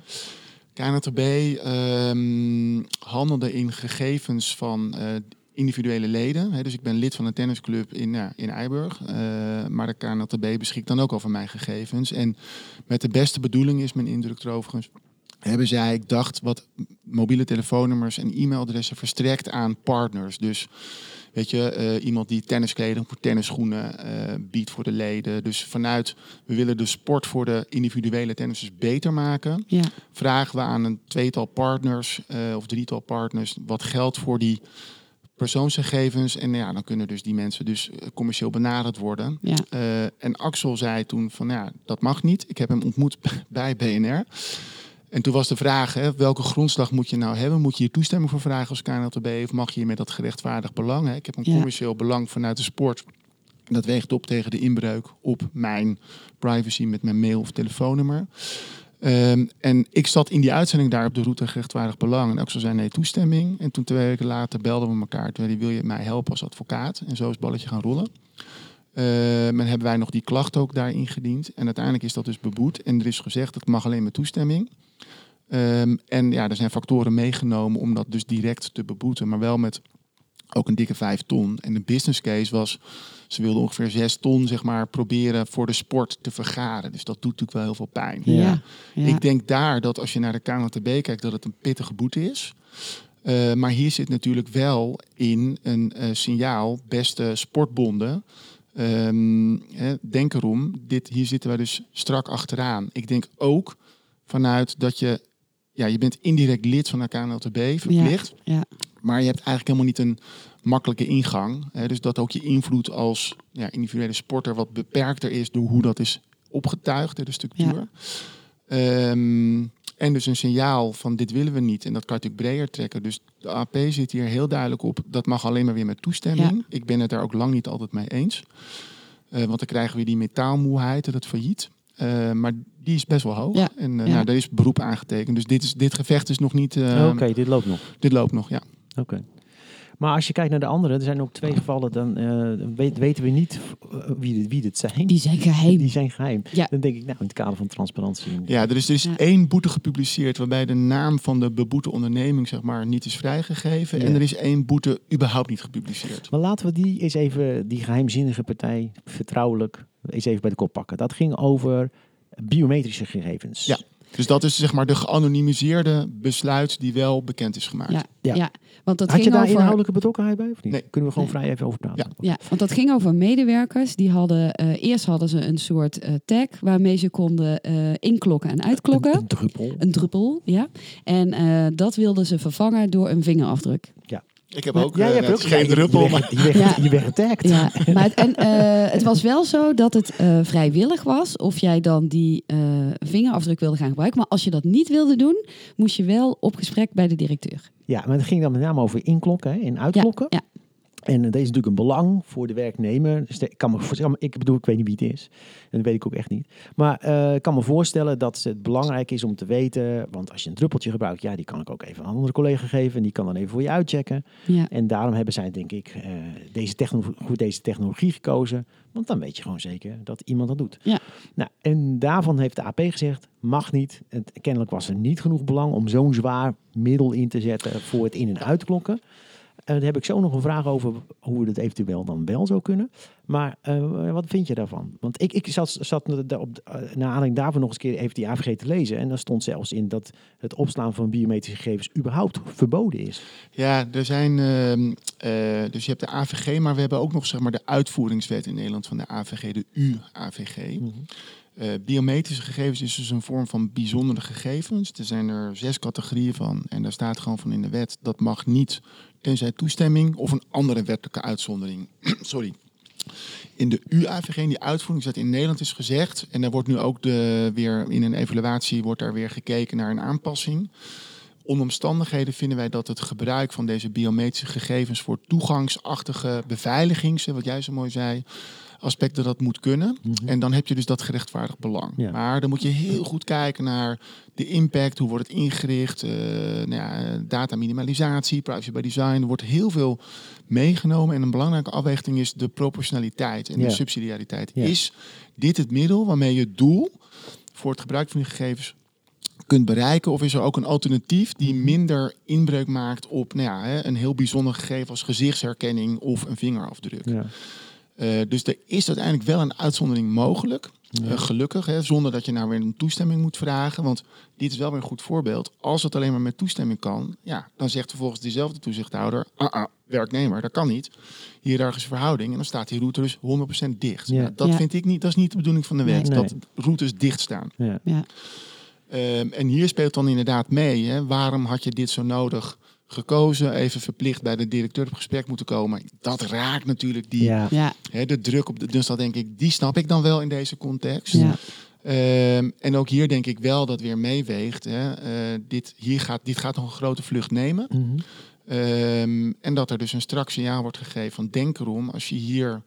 KNLTB ehm, handelde in gegevens van eh, individuele leden. Hè, dus ik ben lid van een tennisclub in, ja, in Eiburg. Eh, maar de KNLTB beschikt dan ook over mijn gegevens. En met de beste bedoeling is mijn indruk er overigens... hebben zij, ik dacht, wat mobiele telefoonnummers en e-mailadressen verstrekt aan partners. Dus weet je, eh, iemand die tenniskleding voor tennisschoenen eh, biedt voor de leden. Dus vanuit, we willen de sport voor de individuele tennissers beter maken. Ja, Vragen we aan een tweetal partners of drietal partners wat geld voor die persoonsgegevens. En ja, dan kunnen dus die mensen dus eh, commercieel benaderd worden. ja, Eh, en Axel zei toen van ja, dat mag niet. Ik heb hem ontmoet bij BNR. En toen was de vraag, hè, welke grondslag moet je nou hebben? Moet je hier toestemming voor vragen als KNLTB of mag je met dat gerechtvaardigd belang? Hè? Ik heb een Ja. commercieel belang vanuit de sport. En dat weegt op tegen de inbreuk op mijn privacy met mijn mail of telefoonnummer. Ehm, en ik zat in die uitzending daar op de route gerechtvaardigd belang. En Axel zei nee, toestemming. En toen twee weken later belden we elkaar. Toen zei wil je mij helpen als advocaat? En zo is het balletje gaan rollen. Ehm, en hebben wij nog die klacht ook daar ingediend. En uiteindelijk is dat dus beboet. En er is gezegd, dat mag alleen met toestemming. Ehm, en ja, er zijn factoren meegenomen om dat dus direct te beboeten. Maar wel met ook een dikke vijf ton. En de business case was, ze wilden ongeveer zes ton zeg maar, proberen voor de sport te vergaren. Dus dat doet natuurlijk wel heel veel pijn. ja. ja. Ik denk daar dat als je naar de KNTB kijkt, dat het een pittige boete is. Eh, maar hier zit natuurlijk wel in een eh, signaal, beste sportbonden. Ehm, hè, denk erom, dit, hier zitten wij dus strak achteraan. Ik denk ook vanuit dat je, ja, je bent indirect lid van de KNLTB, verplicht. ja. Maar je hebt eigenlijk helemaal niet een makkelijke ingang. Hè, dus dat ook je invloed als ja, individuele sporter wat beperkter is door hoe dat is opgetuigd, hè, de structuur. Ehm, en dus een signaal van dit willen we niet. En dat kan je natuurlijk breder trekken. Dus de AP zit hier heel duidelijk op. Dat mag alleen maar weer met toestemming. Ik ben het daar ook lang niet altijd mee eens. Eh, want dan krijgen we die metaalmoeheid en het failliet. Eh, maar die is best wel hoog. Ja, En ja. nou, daar is beroep aangetekend. Dus dit, is, dit gevecht is nog niet... eh, Oké, dit loopt nog. Dit loopt nog, ja. Oké. Maar als je kijkt naar de andere, er zijn ook twee gevallen, dan eh, weet- weten we niet eh, wie, dit- wie dit zijn. Die zijn geheim. Die zijn geheim. Ja. Dan denk ik, nou, in het kader van transparantie. Ja, er is, er is Ja. één boete gepubliceerd waarbij de naam van de beboete onderneming zeg maar, niet is vrijgegeven. Ja. En er is één boete überhaupt niet gepubliceerd. Maar laten we die eens even, die geheimzinnige partij, vertrouwelijk, eens even bij de kop pakken. Dat ging over biometrische gegevens. Ja. Dus dat is zeg maar de geanonimiseerde besluit die wel bekend is gemaakt. Ja, Ja. ja. want dat Had je ging daar over... inhoudelijke betrokkenheid bij of niet? Nee. Kunnen we gewoon Nee. vrij even over praten? Ja, want dat ging over medewerkers. Die hadden, eh, eerst hadden ze een soort eh, tag waarmee ze konden eh, inklokken en Een, uitklokken. een druppel. Een druppel, ja. En eh, dat wilden ze vervangen door een vingerafdruk. Ik heb Maar ook jij eh, hebt ook geen druppel, Je maar je werd, Ja. je werd getagd. Ja, maar het, en, eh, het was wel zo dat het eh, vrijwillig was of jij dan die eh, vingerafdruk wilde gaan gebruiken. Maar als je dat niet wilde doen, moest je wel op gesprek bij de directeur. Ja, maar het ging dan met name over inklokken hè, en uitklokken. Ja, En uh, deze is natuurlijk een belang voor de werknemer. Dus ik kan me voorstellen, ik bedoel, ik weet niet wie het is. En dat weet ik ook echt niet. Maar eh, ik kan me voorstellen dat het belangrijk is om te weten. Want als je een druppeltje gebruikt, ja, die kan ik ook even aan een andere collega geven. En die kan dan even voor je uitchecken. Ja, En daarom hebben zij, denk ik, eh, deze, techno- goed deze technologie gekozen. Want dan weet je gewoon zeker dat iemand dat doet. Ja. Nou, en daarvan heeft de AP gezegd, mag niet. Het, kennelijk was er niet genoeg belang om zo'n zwaar middel in te zetten voor het in- en uitklokken. En daar heb ik zo nog een vraag over hoe we het eventueel dan wel zou kunnen. Maar eh, wat vind je daarvan? Want ik, ik zat, zat op, uh, naar aanleiding daarvan nog eens een keer even die AVG te lezen. En daar stond zelfs in dat het opslaan van biometrische gegevens überhaupt verboden is. Ja, er zijn. ehm, eh, dus je hebt de AVG, maar we hebben ook nog zeg maar de uitvoeringswet in Nederland van de AVG, de U-AVG. Mhm. Eh, biometrische gegevens is dus een vorm van bijzondere gegevens. Er zijn er zes categorieën van. En daar staat gewoon van in de wet dat mag niet tenzij toestemming of een andere wettelijke uitzondering. Sorry. In de UAVG, die uitvoeringswet in Nederland is gezegd, en daar wordt nu ook de, weer in een evaluatie wordt daar weer gekeken naar een aanpassing. Onder omstandigheden vinden wij dat het gebruik van deze biometrische gegevens voor toegangsachtige beveiligings, wat jij zo mooi zei, aspecten dat moet kunnen. Mhm. En dan heb je dus dat gerechtvaardigd belang. Ja. Maar dan moet je heel goed kijken naar de impact, hoe wordt het ingericht, eh nou ja, data minimalisatie, privacy by design. Er wordt heel veel meegenomen en een belangrijke afweging is de proportionaliteit en Ja. de subsidiariteit. Is dit het middel waarmee je het doel voor het gebruik van die gegevens kunt bereiken? Of is er ook een alternatief die Mhm. minder inbreuk maakt op nou ja, een heel bijzonder gegeven als gezichtsherkenning of een vingerafdruk? Ja. Eh, dus er is uiteindelijk wel een uitzondering mogelijk. Ja. Eh, gelukkig, hè, zonder dat je nou weer een toestemming moet vragen. Want dit is wel weer een goed voorbeeld. Als het alleen maar met toestemming kan, ja, dan zegt vervolgens diezelfde toezichthouder: ah, ah, werknemer, dat kan niet. Hiërarchische verhouding. En dan staat die route dus 100% dicht. Ja. Nou, dat Ja. vind ik niet, dat is niet de bedoeling van de wet. Nee. Dat routes dicht staan. Ja. Ja. Ehm, en hier speelt dan inderdaad mee. Hè, waarom had je dit zo nodig gekozen? Even verplicht bij de directeur op gesprek moeten komen. Dat raakt natuurlijk die, Ja. Ja. hè, de druk op de. Dus dat denk ik, die snap ik dan wel in deze context. Ja. Ehm, en ook hier denk ik wel dat weer meeweegt. Hè, eh, dit, hier gaat, dit gaat nog een grote vlucht nemen. Mhm. Ehm, en dat er dus een strak signaal wordt gegeven van denk erom, als je hier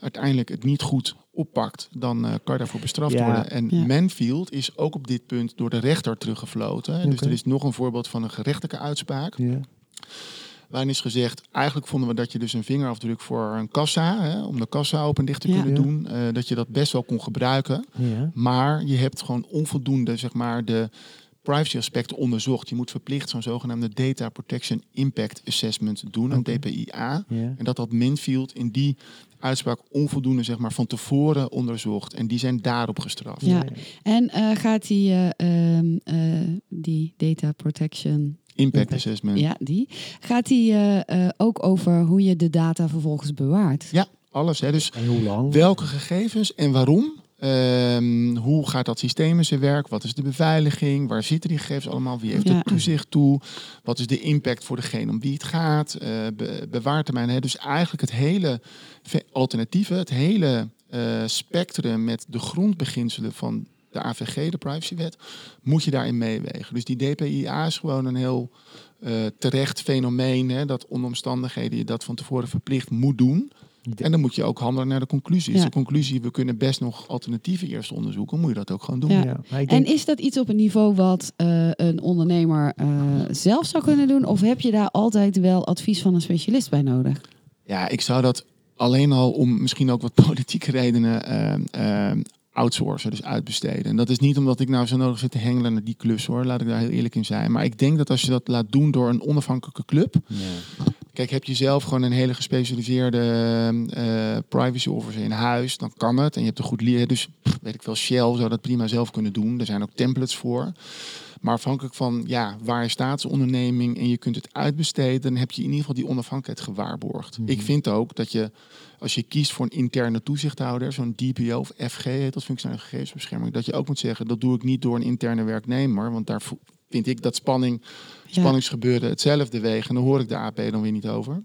uiteindelijk het niet goed oppakt, dan eh, kan je daarvoor bestraft Ja. worden. En Ja. Manfield is ook op dit punt door de rechter teruggefloten. Dus er is nog een voorbeeld van een gerechtelijke uitspraak. Ja. Waarin is gezegd, eigenlijk vonden we dat je dus een vingerafdruk voor een kassa, hè, om de kassa open en dicht te kunnen doen, eh, dat je dat best wel kon gebruiken. Maar je hebt gewoon onvoldoende, zeg maar, de privacy aspecten onderzocht. Je moet verplicht zo'n zogenaamde Data Protection Impact Assessment doen, een. DPIA. En dat had Minfield in die uitspraak onvoldoende, zeg maar, van tevoren onderzocht. En die zijn daarop gestraft. Ja. En eh, gaat die, eh, ehm, eh, die data protection, Impact Impact. Assessment. ja, die, gaat die eh, eh, ook over hoe je de data vervolgens bewaart? Ja, alles. Hè. Dus En hoe lang? welke gegevens en waarom? Ehm, hoe gaat dat systeem in zijn werk? Wat is de beveiliging? Waar zitten die gegevens allemaal? Wie heeft Ja. er toezicht toe? Wat is de impact voor degene om wie het gaat? Eh be bewaartermijn. Hè? Dus eigenlijk het hele ve- alternatieve, het hele eh, spectrum met de grondbeginselen van de AVG, de privacywet, moet je daarin meewegen. Dus die DPIA is gewoon een heel eh, terecht fenomeen, hè, dat onder omstandigheden je dat van tevoren verplicht moet doen. En dan moet je ook handelen naar de conclusie. Ja. de conclusie, we kunnen best nog alternatieven eerst onderzoeken, moet je dat ook gewoon doen. Ja. En is dat iets op een niveau wat eh, een ondernemer eh, zelf zou kunnen doen? Of heb je daar altijd wel advies van een specialist bij nodig? Ja, ik zou dat alleen al om misschien ook wat politieke redenen eh, outsourcen, dus uitbesteden. En dat is niet omdat ik nou zo nodig zit te hengelen naar die klus hoor, laat ik daar heel eerlijk in zijn. Maar ik denk dat als je dat laat doen door een onafhankelijke club, ja. Kijk, heb je zelf gewoon een hele gespecialiseerde eh, privacy officer in huis, dan kan het. En je hebt een goed leer. Dus pff, weet ik veel, Shell zou dat prima zelf kunnen doen. Er zijn ook templates voor. Maar afhankelijk van ja, waar je staat als onderneming en je kunt het uitbesteden, dan heb je in ieder geval die onafhankelijkheid gewaarborgd. Mhm. Ik vind ook dat je, als je kiest voor een interne toezichthouder, zo'n DPO of FG dat, functionele gegevensbescherming, dat je ook moet zeggen, dat doe ik niet door een interne werknemer, want daar vind ik dat spanning spanningsgebeuren hetzelfde wegen. En dan hoor ik de AP dan weer niet over.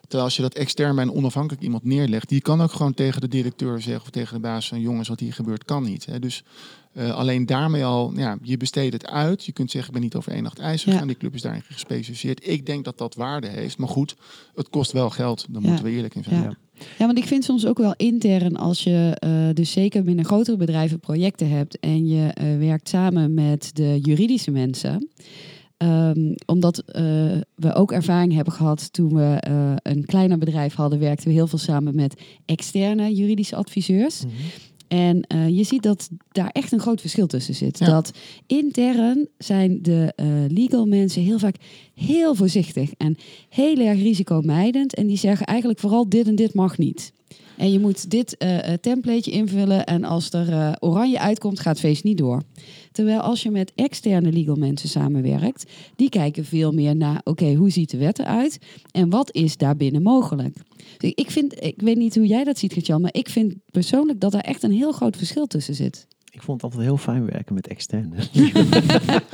Terwijl als je dat extern bij een onafhankelijk iemand neerlegt, die kan ook gewoon tegen de directeur zeggen of tegen de baas van jongens, wat hier gebeurt kan niet. Hè. Dus eh, alleen daarmee al, ja, je besteedt het uit. Je kunt zeggen, ik ben niet over één nacht ijs Ja. gegaan. Die club is daarin gespecialiseerd. Ik denk dat dat waarde heeft. Maar goed, het kost wel geld. Daar Ja. moeten we eerlijk in zijn. Ja. Ja, want ik vind soms ook wel intern als je eh, dus zeker binnen grotere bedrijven projecten hebt en je eh, werkt samen met de juridische mensen. Ehm, omdat eh, we ook ervaring hebben gehad toen we een kleiner bedrijf hadden, werkten we heel veel samen met externe juridische adviseurs. Mhm. En eh, je ziet dat daar echt een groot verschil tussen zit. Ja. Dat intern zijn de eh, legal mensen heel vaak heel voorzichtig en heel erg risicomijdend. En die zeggen eigenlijk vooral dit en dit mag niet. En je moet dit eh, templateje invullen en als er eh, oranje uitkomt, gaat het feest niet door. Terwijl als je met externe legal mensen samenwerkt, die kijken veel meer naar, oké, hoe ziet de wet eruit en wat is daarbinnen mogelijk? Dus ik vind, ik weet niet hoe jij dat ziet, Gertjan, maar ik vind persoonlijk dat er echt een heel groot verschil tussen zit. Ik vond het altijd heel fijn werken met externe.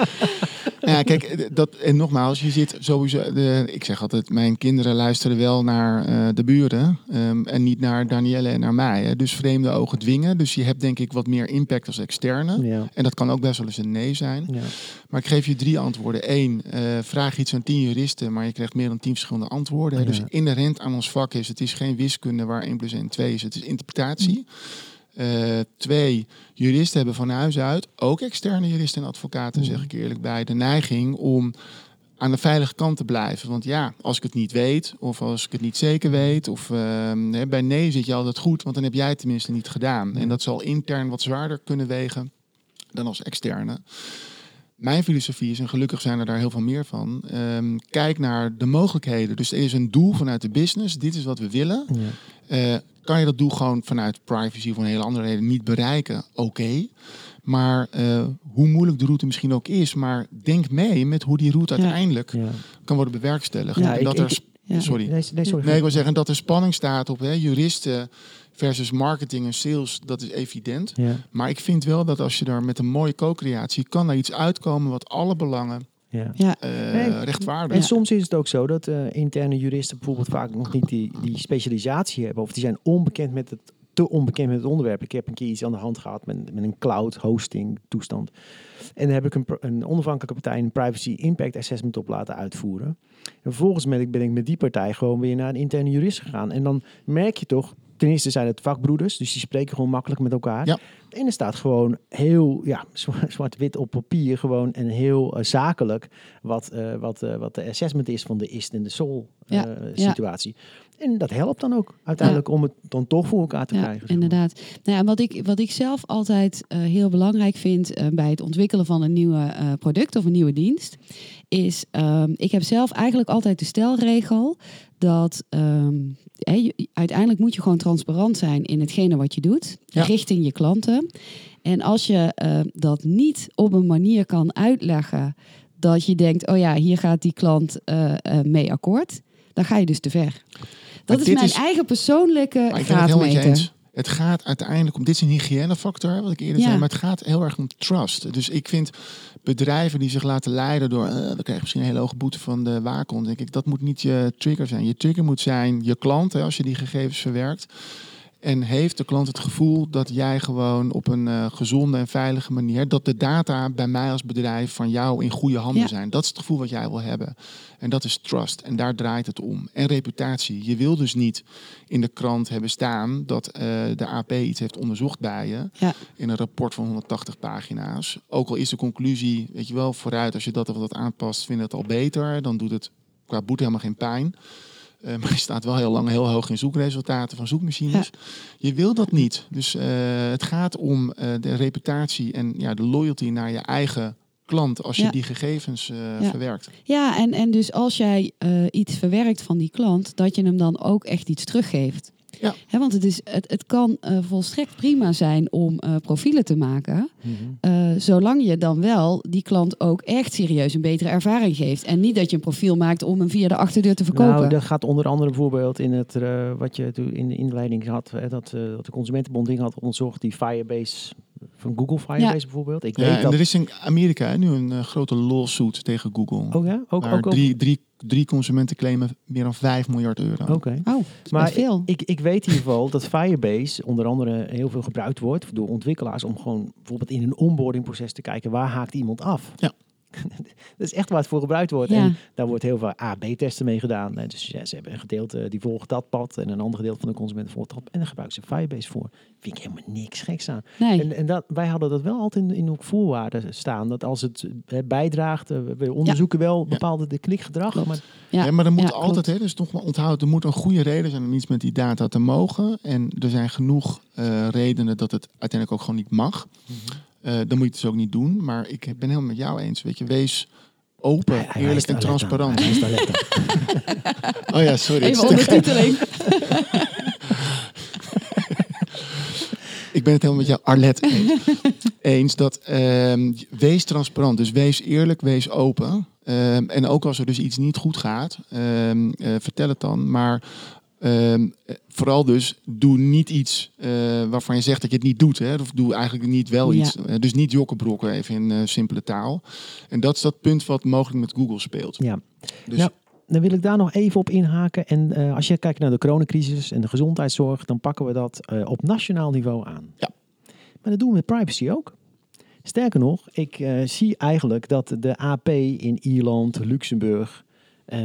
Ja, kijk, eh, dat, en nogmaals, je zit sowieso. De, ik zeg altijd, mijn kinderen luisteren wel naar eh, de buren ehm, en niet naar Danielle en naar mij. Hè. Dus vreemde ogen dwingen. Dus je hebt denk ik wat meer impact als externe. ja. En dat kan ook best wel eens een nee zijn. Ja. Maar ik geef je drie antwoorden. Eén, eh, vraag iets aan tien juristen, maar je krijgt meer dan tien verschillende antwoorden. hè. Dus inherent aan ons vak is, het is geen wiskunde waar 1 plus 1 2 is. Het is interpretatie. Eh, twee, juristen hebben van huis uit, ook externe juristen en advocaten, Mm. zeg ik eerlijk bij, de neiging om aan de veilige kant te blijven. Want ja, als ik het niet weet, of als ik het niet zeker weet, of ehm, bij nee zit je altijd goed, want dan heb jij het tenminste niet gedaan. En dat zal intern wat zwaarder kunnen wegen dan als externe. Mijn filosofie is, en gelukkig zijn er daar heel veel meer van, ehm, kijk naar de mogelijkheden. Dus er is een doel vanuit de business, dit is wat we willen. Ja. Eh, kan je dat doel gewoon vanuit privacy of een hele andere reden niet bereiken? Oké. Maar eh, hoe moeilijk de route misschien ook is, maar denk mee met hoe die route uiteindelijk Ja. kan worden bewerkstelligd. Ja, en ik- dat er, ik- sp- Ja. sorry. Nee, nee, sorry. Nee, ik wil zeggen dat er spanning staat op hè, juristen versus marketing en sales, dat is evident. Ja, Maar ik vind wel dat als je daar met een mooie co-creatie kan er iets uitkomen wat alle belangen ja. Ja, eh Nee, rechtvaardigt. En soms is het ook zo dat eh, interne juristen bijvoorbeeld vaak nog niet die, die specialisatie hebben. Of die zijn onbekend met het, te onbekend met het onderwerp. Ik heb een keer iets aan de hand gehad met, met een cloud hosting toestand. En daar heb ik een, een onafhankelijke partij een privacy impact assessment op laten uitvoeren. En vervolgens ben ik, ben ik met die partij gewoon weer naar een interne jurist gegaan. En dan merk je toch, ten eerste zijn het vakbroeders, dus die spreken gewoon makkelijk met elkaar. Ja. En er staat gewoon heel ja, zwa- zwart-wit op papier gewoon en heel eh, zakelijk wat, eh, wat, eh, wat de assessment is van de ist en de sol eh, Ja, ja. situatie. En dat helpt dan ook uiteindelijk om het dan toch voor elkaar te krijgen. inderdaad. Nou, ja, wat, ik, wat ik zelf altijd heel belangrijk vind bij het ontwikkelen van een nieuwe product of een nieuwe dienst, is ehm, ik heb zelf eigenlijk altijd de stelregel dat ehm, uiteindelijk moet je gewoon transparant zijn in hetgene wat je doet, Ja. richting je klanten. En als je eh, dat niet op een manier kan uitleggen dat je denkt, oh ja, hier gaat die klant eh, eh, mee akkoord, dan ga je dus te ver. Dat is mijn is- eigen persoonlijke Maar het graadmeter. gaat uiteindelijk om, dit is een hygiënefactor, wat ik eerder Ja. zei, maar het gaat heel erg om trust. Dus ik vind bedrijven die zich laten leiden door, eh, dan krijg je misschien een hele hoge boete van de waakhond. Denk ik, dat moet niet je trigger zijn. Je trigger moet zijn je klant, hè, als je die gegevens verwerkt. En heeft de klant het gevoel dat jij gewoon op een eh, gezonde en veilige manier, dat de data bij mij als bedrijf van jou in goede handen Ja. zijn. Dat is het gevoel wat jij wil hebben. En dat is trust. En daar draait het om. En reputatie. Je wil dus niet in de krant hebben staan dat eh, de AP iets heeft onderzocht bij je. Ja. In een rapport van 180 pagina's. Ook al is de conclusie, weet je wel, vooruit als je dat of dat aanpast, vind je het al beter. Dan doet het qua boete helemaal geen pijn. Eh, maar je staat wel heel lang heel hoog in zoekresultaten van zoekmachines. Je wil dat niet. Dus eh, het gaat om eh, de reputatie en ja, de loyalty naar je eigen klant als je Ja. die gegevens Ja. verwerkt. Ja, en, en dus als jij iets verwerkt van die klant, dat je hem dan ook echt iets teruggeeft. Ja. Want het, is, het, het kan eh, volstrekt prima zijn om eh, profielen te maken, Mhm. eh, zolang je dan wel die klant ook echt serieus een betere ervaring geeft. En niet dat je een profiel maakt om hem via de achterdeur te verkopen. Nou, dat gaat onder andere bijvoorbeeld in het, wat je toen in de inleiding had, hè, dat, dat de Consumentenbond ding had onderzocht, die Firebase, van Google Firebase bijvoorbeeld. Ik Ja, weet en dat... er is in Amerika hè, nu een eh, grote lawsuit tegen Google. Oh ja? Ook, waar ook, ook? drie, drie, drie consumenten claimen meer dan 5 miljard euro. Oké. Oh, Maar veel. Ik, ik weet in ieder geval dat Firebase onder andere heel veel gebruikt wordt door ontwikkelaars om gewoon bijvoorbeeld in een onboardingproces te kijken waar haakt iemand af. Ja. dat is echt waar het voor gebruikt wordt. Ja. En daar wordt heel veel A-B-testen mee gedaan. En Dus ja, ze hebben een gedeelte die volgt dat pad en een ander gedeelte van de consument volgt dat. En daar gebruiken ze Firebase voor. Vind ik helemaal niks geks aan. nee. En, en dat, wij hadden dat wel altijd in, in ook voorwaarden staan. Dat als het bijdraagt, eh, we onderzoeken wel bepaalde de klikgedrag. Maar ja. Ja, maar er moet ja, altijd, hè, dus toch maar onthoud, er moet een goede reden zijn om iets met die data te mogen. En er zijn genoeg eh, redenen dat het uiteindelijk ook gewoon niet mag. Mhm. Eh, dan moet je het dus ook niet doen. Maar ik ben helemaal met jou eens. Weet je, wees open, Hij- hij eerlijk en transparant. Oh ja, sorry. Even ondertiteling. Ik ben het helemaal met jou, Arlet, eens. eens dat ehm, wees transparant. Dus wees eerlijk, wees open. Ehm, en ook als er dus iets niet goed gaat, ehm, eh, vertel het dan. Maar ehm, eh, vooral dus, doe niet iets eh, waarvan je zegt dat je het niet doet. Hè? Of doe eigenlijk niet wel Ja. iets. Eh, dus niet jokkenbrokken, even in eh, simpele taal. En dat is dat punt wat mogelijk met Google speelt. Ja. Dus Ja. Dan wil ik daar nog even op inhaken. En als je kijkt naar de coronacrisis en de gezondheidszorg, dan pakken we dat op nationaal niveau aan. Ja. Maar dat doen we met privacy ook. Sterker nog, ik zie eigenlijk dat de AP in Ierland, Luxemburg, eh,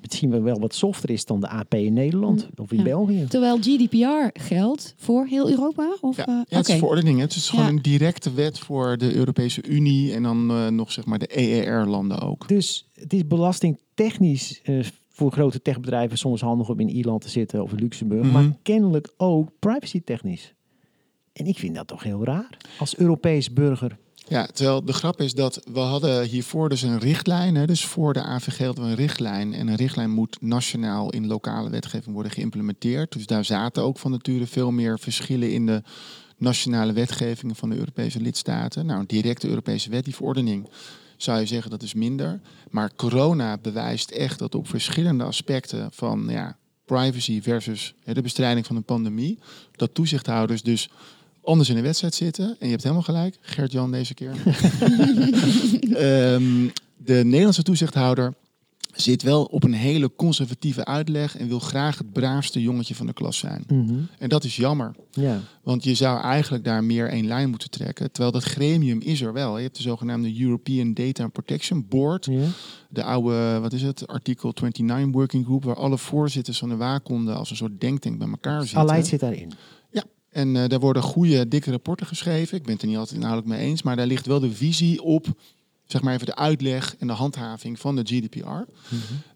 misschien wel wat softer is dan de AP in Nederland of in Ja. België. Terwijl GDPR geldt voor heel Europa? Of, Ja, eh, ja, het is oké. verordening. hè. Het is gewoon Ja. een directe wet voor de Europese Unie en dan eh, nog zeg maar de EER-landen ook. Dus het is belastingtechnisch eh, voor grote techbedrijven soms handig om in Ierland te zitten of in Luxemburg, Mhm. maar kennelijk ook privacy technisch. En ik vind dat toch heel raar als Europees burger. Ja, terwijl de grap is dat we hadden hiervoor dus een richtlijn. Hè, dus voor de AVG hadden we een richtlijn. En een richtlijn moet nationaal in lokale wetgeving worden geïmplementeerd. Dus daar zaten ook van nature veel meer verschillen in de nationale wetgevingen van de Europese lidstaten. Nou, een directe Europese wet, die verordening, zou je zeggen dat is minder. Maar corona bewijst echt dat op verschillende aspecten van ja, privacy versus hè, de bestrijding van een pandemie, dat toezichthouders dus anders in de wedstrijd zitten. En je hebt helemaal gelijk, Gert-Jan deze keer. Ehm, de Nederlandse toezichthouder zit wel op een hele conservatieve uitleg en wil graag het braafste jongetje van de klas zijn. Mhm. En dat is jammer, Ja. want je zou eigenlijk daar meer één lijn moeten trekken. Terwijl dat gremium is er wel. Je hebt de zogenaamde European Data Protection Board. Ja. De oude, wat is het, artikel 29 working group, waar alle voorzitters van de waakonden als een soort denktank bij elkaar zitten. Aleid zit daarin. En eh, daar worden goede, dikke rapporten geschreven. Ik ben het er niet altijd inhoudelijk mee eens, maar daar ligt wel de visie op, zeg maar even de uitleg en de handhaving van de GDPR. Mhm.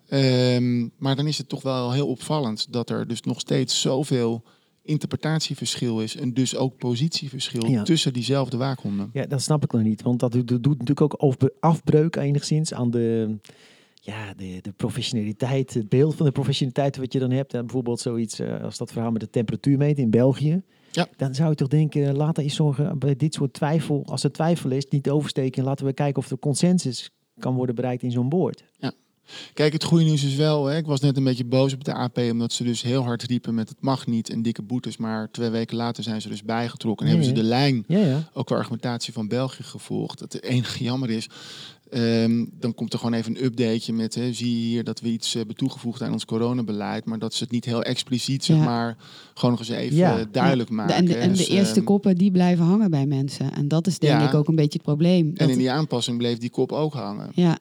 Ehm, maar dan is het toch wel heel opvallend dat er dus nog steeds zoveel interpretatieverschil is en dus ook positieverschil Ja. tussen diezelfde waakhonden. Ja, dat snap ik nog niet. Want dat doet, natuurlijk ook afbreuk enigszins aan de, ja, de, de professionaliteit, het beeld van de professionaliteit wat je dan hebt. En bijvoorbeeld zoiets eh, als dat verhaal met de temperatuurmeter in België. Ja. Dan zou je toch denken, laten eens zorgen bij dit soort twijfel, als er twijfel is, niet oversteken. En laten we kijken of er consensus kan worden bereikt in zo'n boord. Kijk, het goede nieuws is wel, hè, ik was net een beetje boos op de AP omdat ze dus heel hard riepen met het mag niet en dikke boetes. Maar twee weken later zijn ze dus bijgetrokken en Ja, hebben ze ja. de lijn Ja, ja. ook de argumentatie van België gevolgd. Het enige jammer is, ehm, dan komt er gewoon even een updateje met, hè, zie je hier dat we iets hebben toegevoegd aan ons coronabeleid, maar dat ze het niet heel expliciet, zeg Ja. maar, gewoon nog eens even Ja. eh, duidelijk De- maken. en de, en de Dus, eerste ehm, koppen die blijven hangen bij mensen. En dat is denk Ja. ik ook een beetje het probleem. En in die aanpassing bleef die kop ook hangen. ja,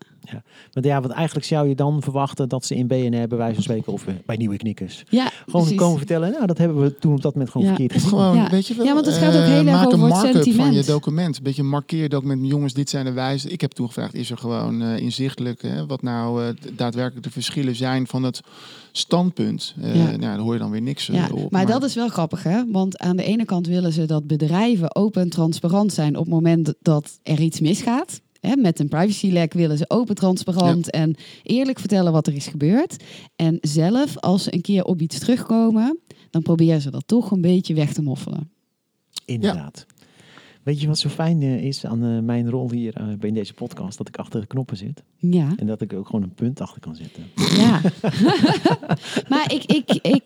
Want ja, want eigenlijk zou je dan verwachten dat ze in BNR bij wijze van spreken of eh, bij nieuwe knikkers ja gewoon precies. komen vertellen. Nou, dat hebben we toen op dat moment gewoon Ja. verkeerd gezien. gewoon, Ja. weet je wel, Ja, want het gaat ook eh, heel erg maak over een het markup van je sentiment. document. Een beetje een markeer document. Jongens, dit zijn de wijzen. Ik heb toegevraagd, is er gewoon eh, inzichtelijk hè, wat nou eh, daadwerkelijk de verschillen zijn van het standpunt. Eh, Ja. Nou, daar hoor je dan weer niks Ja, op. maar dat is wel grappig, hè? Want aan de ene kant willen ze dat bedrijven open en transparant zijn op het moment dat er iets misgaat. Hè, met een privacylek willen ze open, transparant en eerlijk vertellen wat er is gebeurd. En zelf, als ze een keer op iets terugkomen, dan proberen ze dat toch een beetje weg te moffelen. Inderdaad. Weet je wat zo fijn eh, is aan eh, mijn rol hier eh, in deze podcast? Dat ik achter de knoppen zit. Ja, En dat ik ook gewoon een punt achter kan zetten. ja. maar ik, ik, ik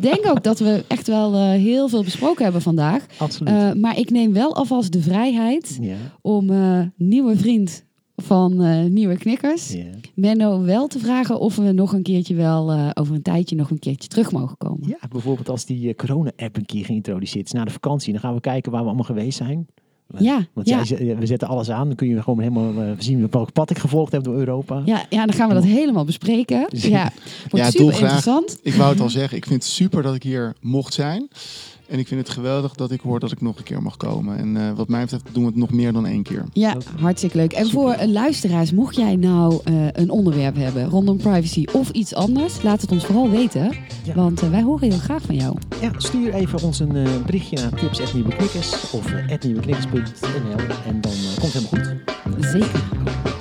denk ook dat we echt wel heel veel besproken hebben vandaag. Absoluut. Maar ik neem wel alvast de vrijheid ja, om nieuwe vriend van eh, Nieuwe Knikkers, ja. Menno, wel te vragen of we nog een keertje wel eh, over een tijdje nog een keertje terug mogen komen. ja, bijvoorbeeld als die eh, corona-app een keer geïntroduceerd is na de vakantie. Dan gaan we kijken waar we allemaal geweest zijn. Ja, Want ja. jij we zetten alles aan. Dan kun je gewoon helemaal zien welk pad ik gevolgd heb door Europa. Ja, ja, dan gaan we dat helemaal bespreken. Ja, wordt Ja, super interessant. Ik wou het al zeggen, ik vind het super dat ik hier mocht zijn. En ik vind het geweldig dat ik hoor dat ik nog een keer mag komen. En eh, wat mij betreft doen we het nog meer dan één keer. Ja, hartstikke leuk. En voor luisteraars, mocht jij nou eh, een onderwerp hebben rondom privacy of iets anders, laat het ons vooral weten. Ja. Want eh, wij horen heel graag van jou. Ja, stuur even ons een eh, berichtje naar tips@nieuweknikkers of uh, nieuweknikkers.nl en dan komt het helemaal goed. Zeker.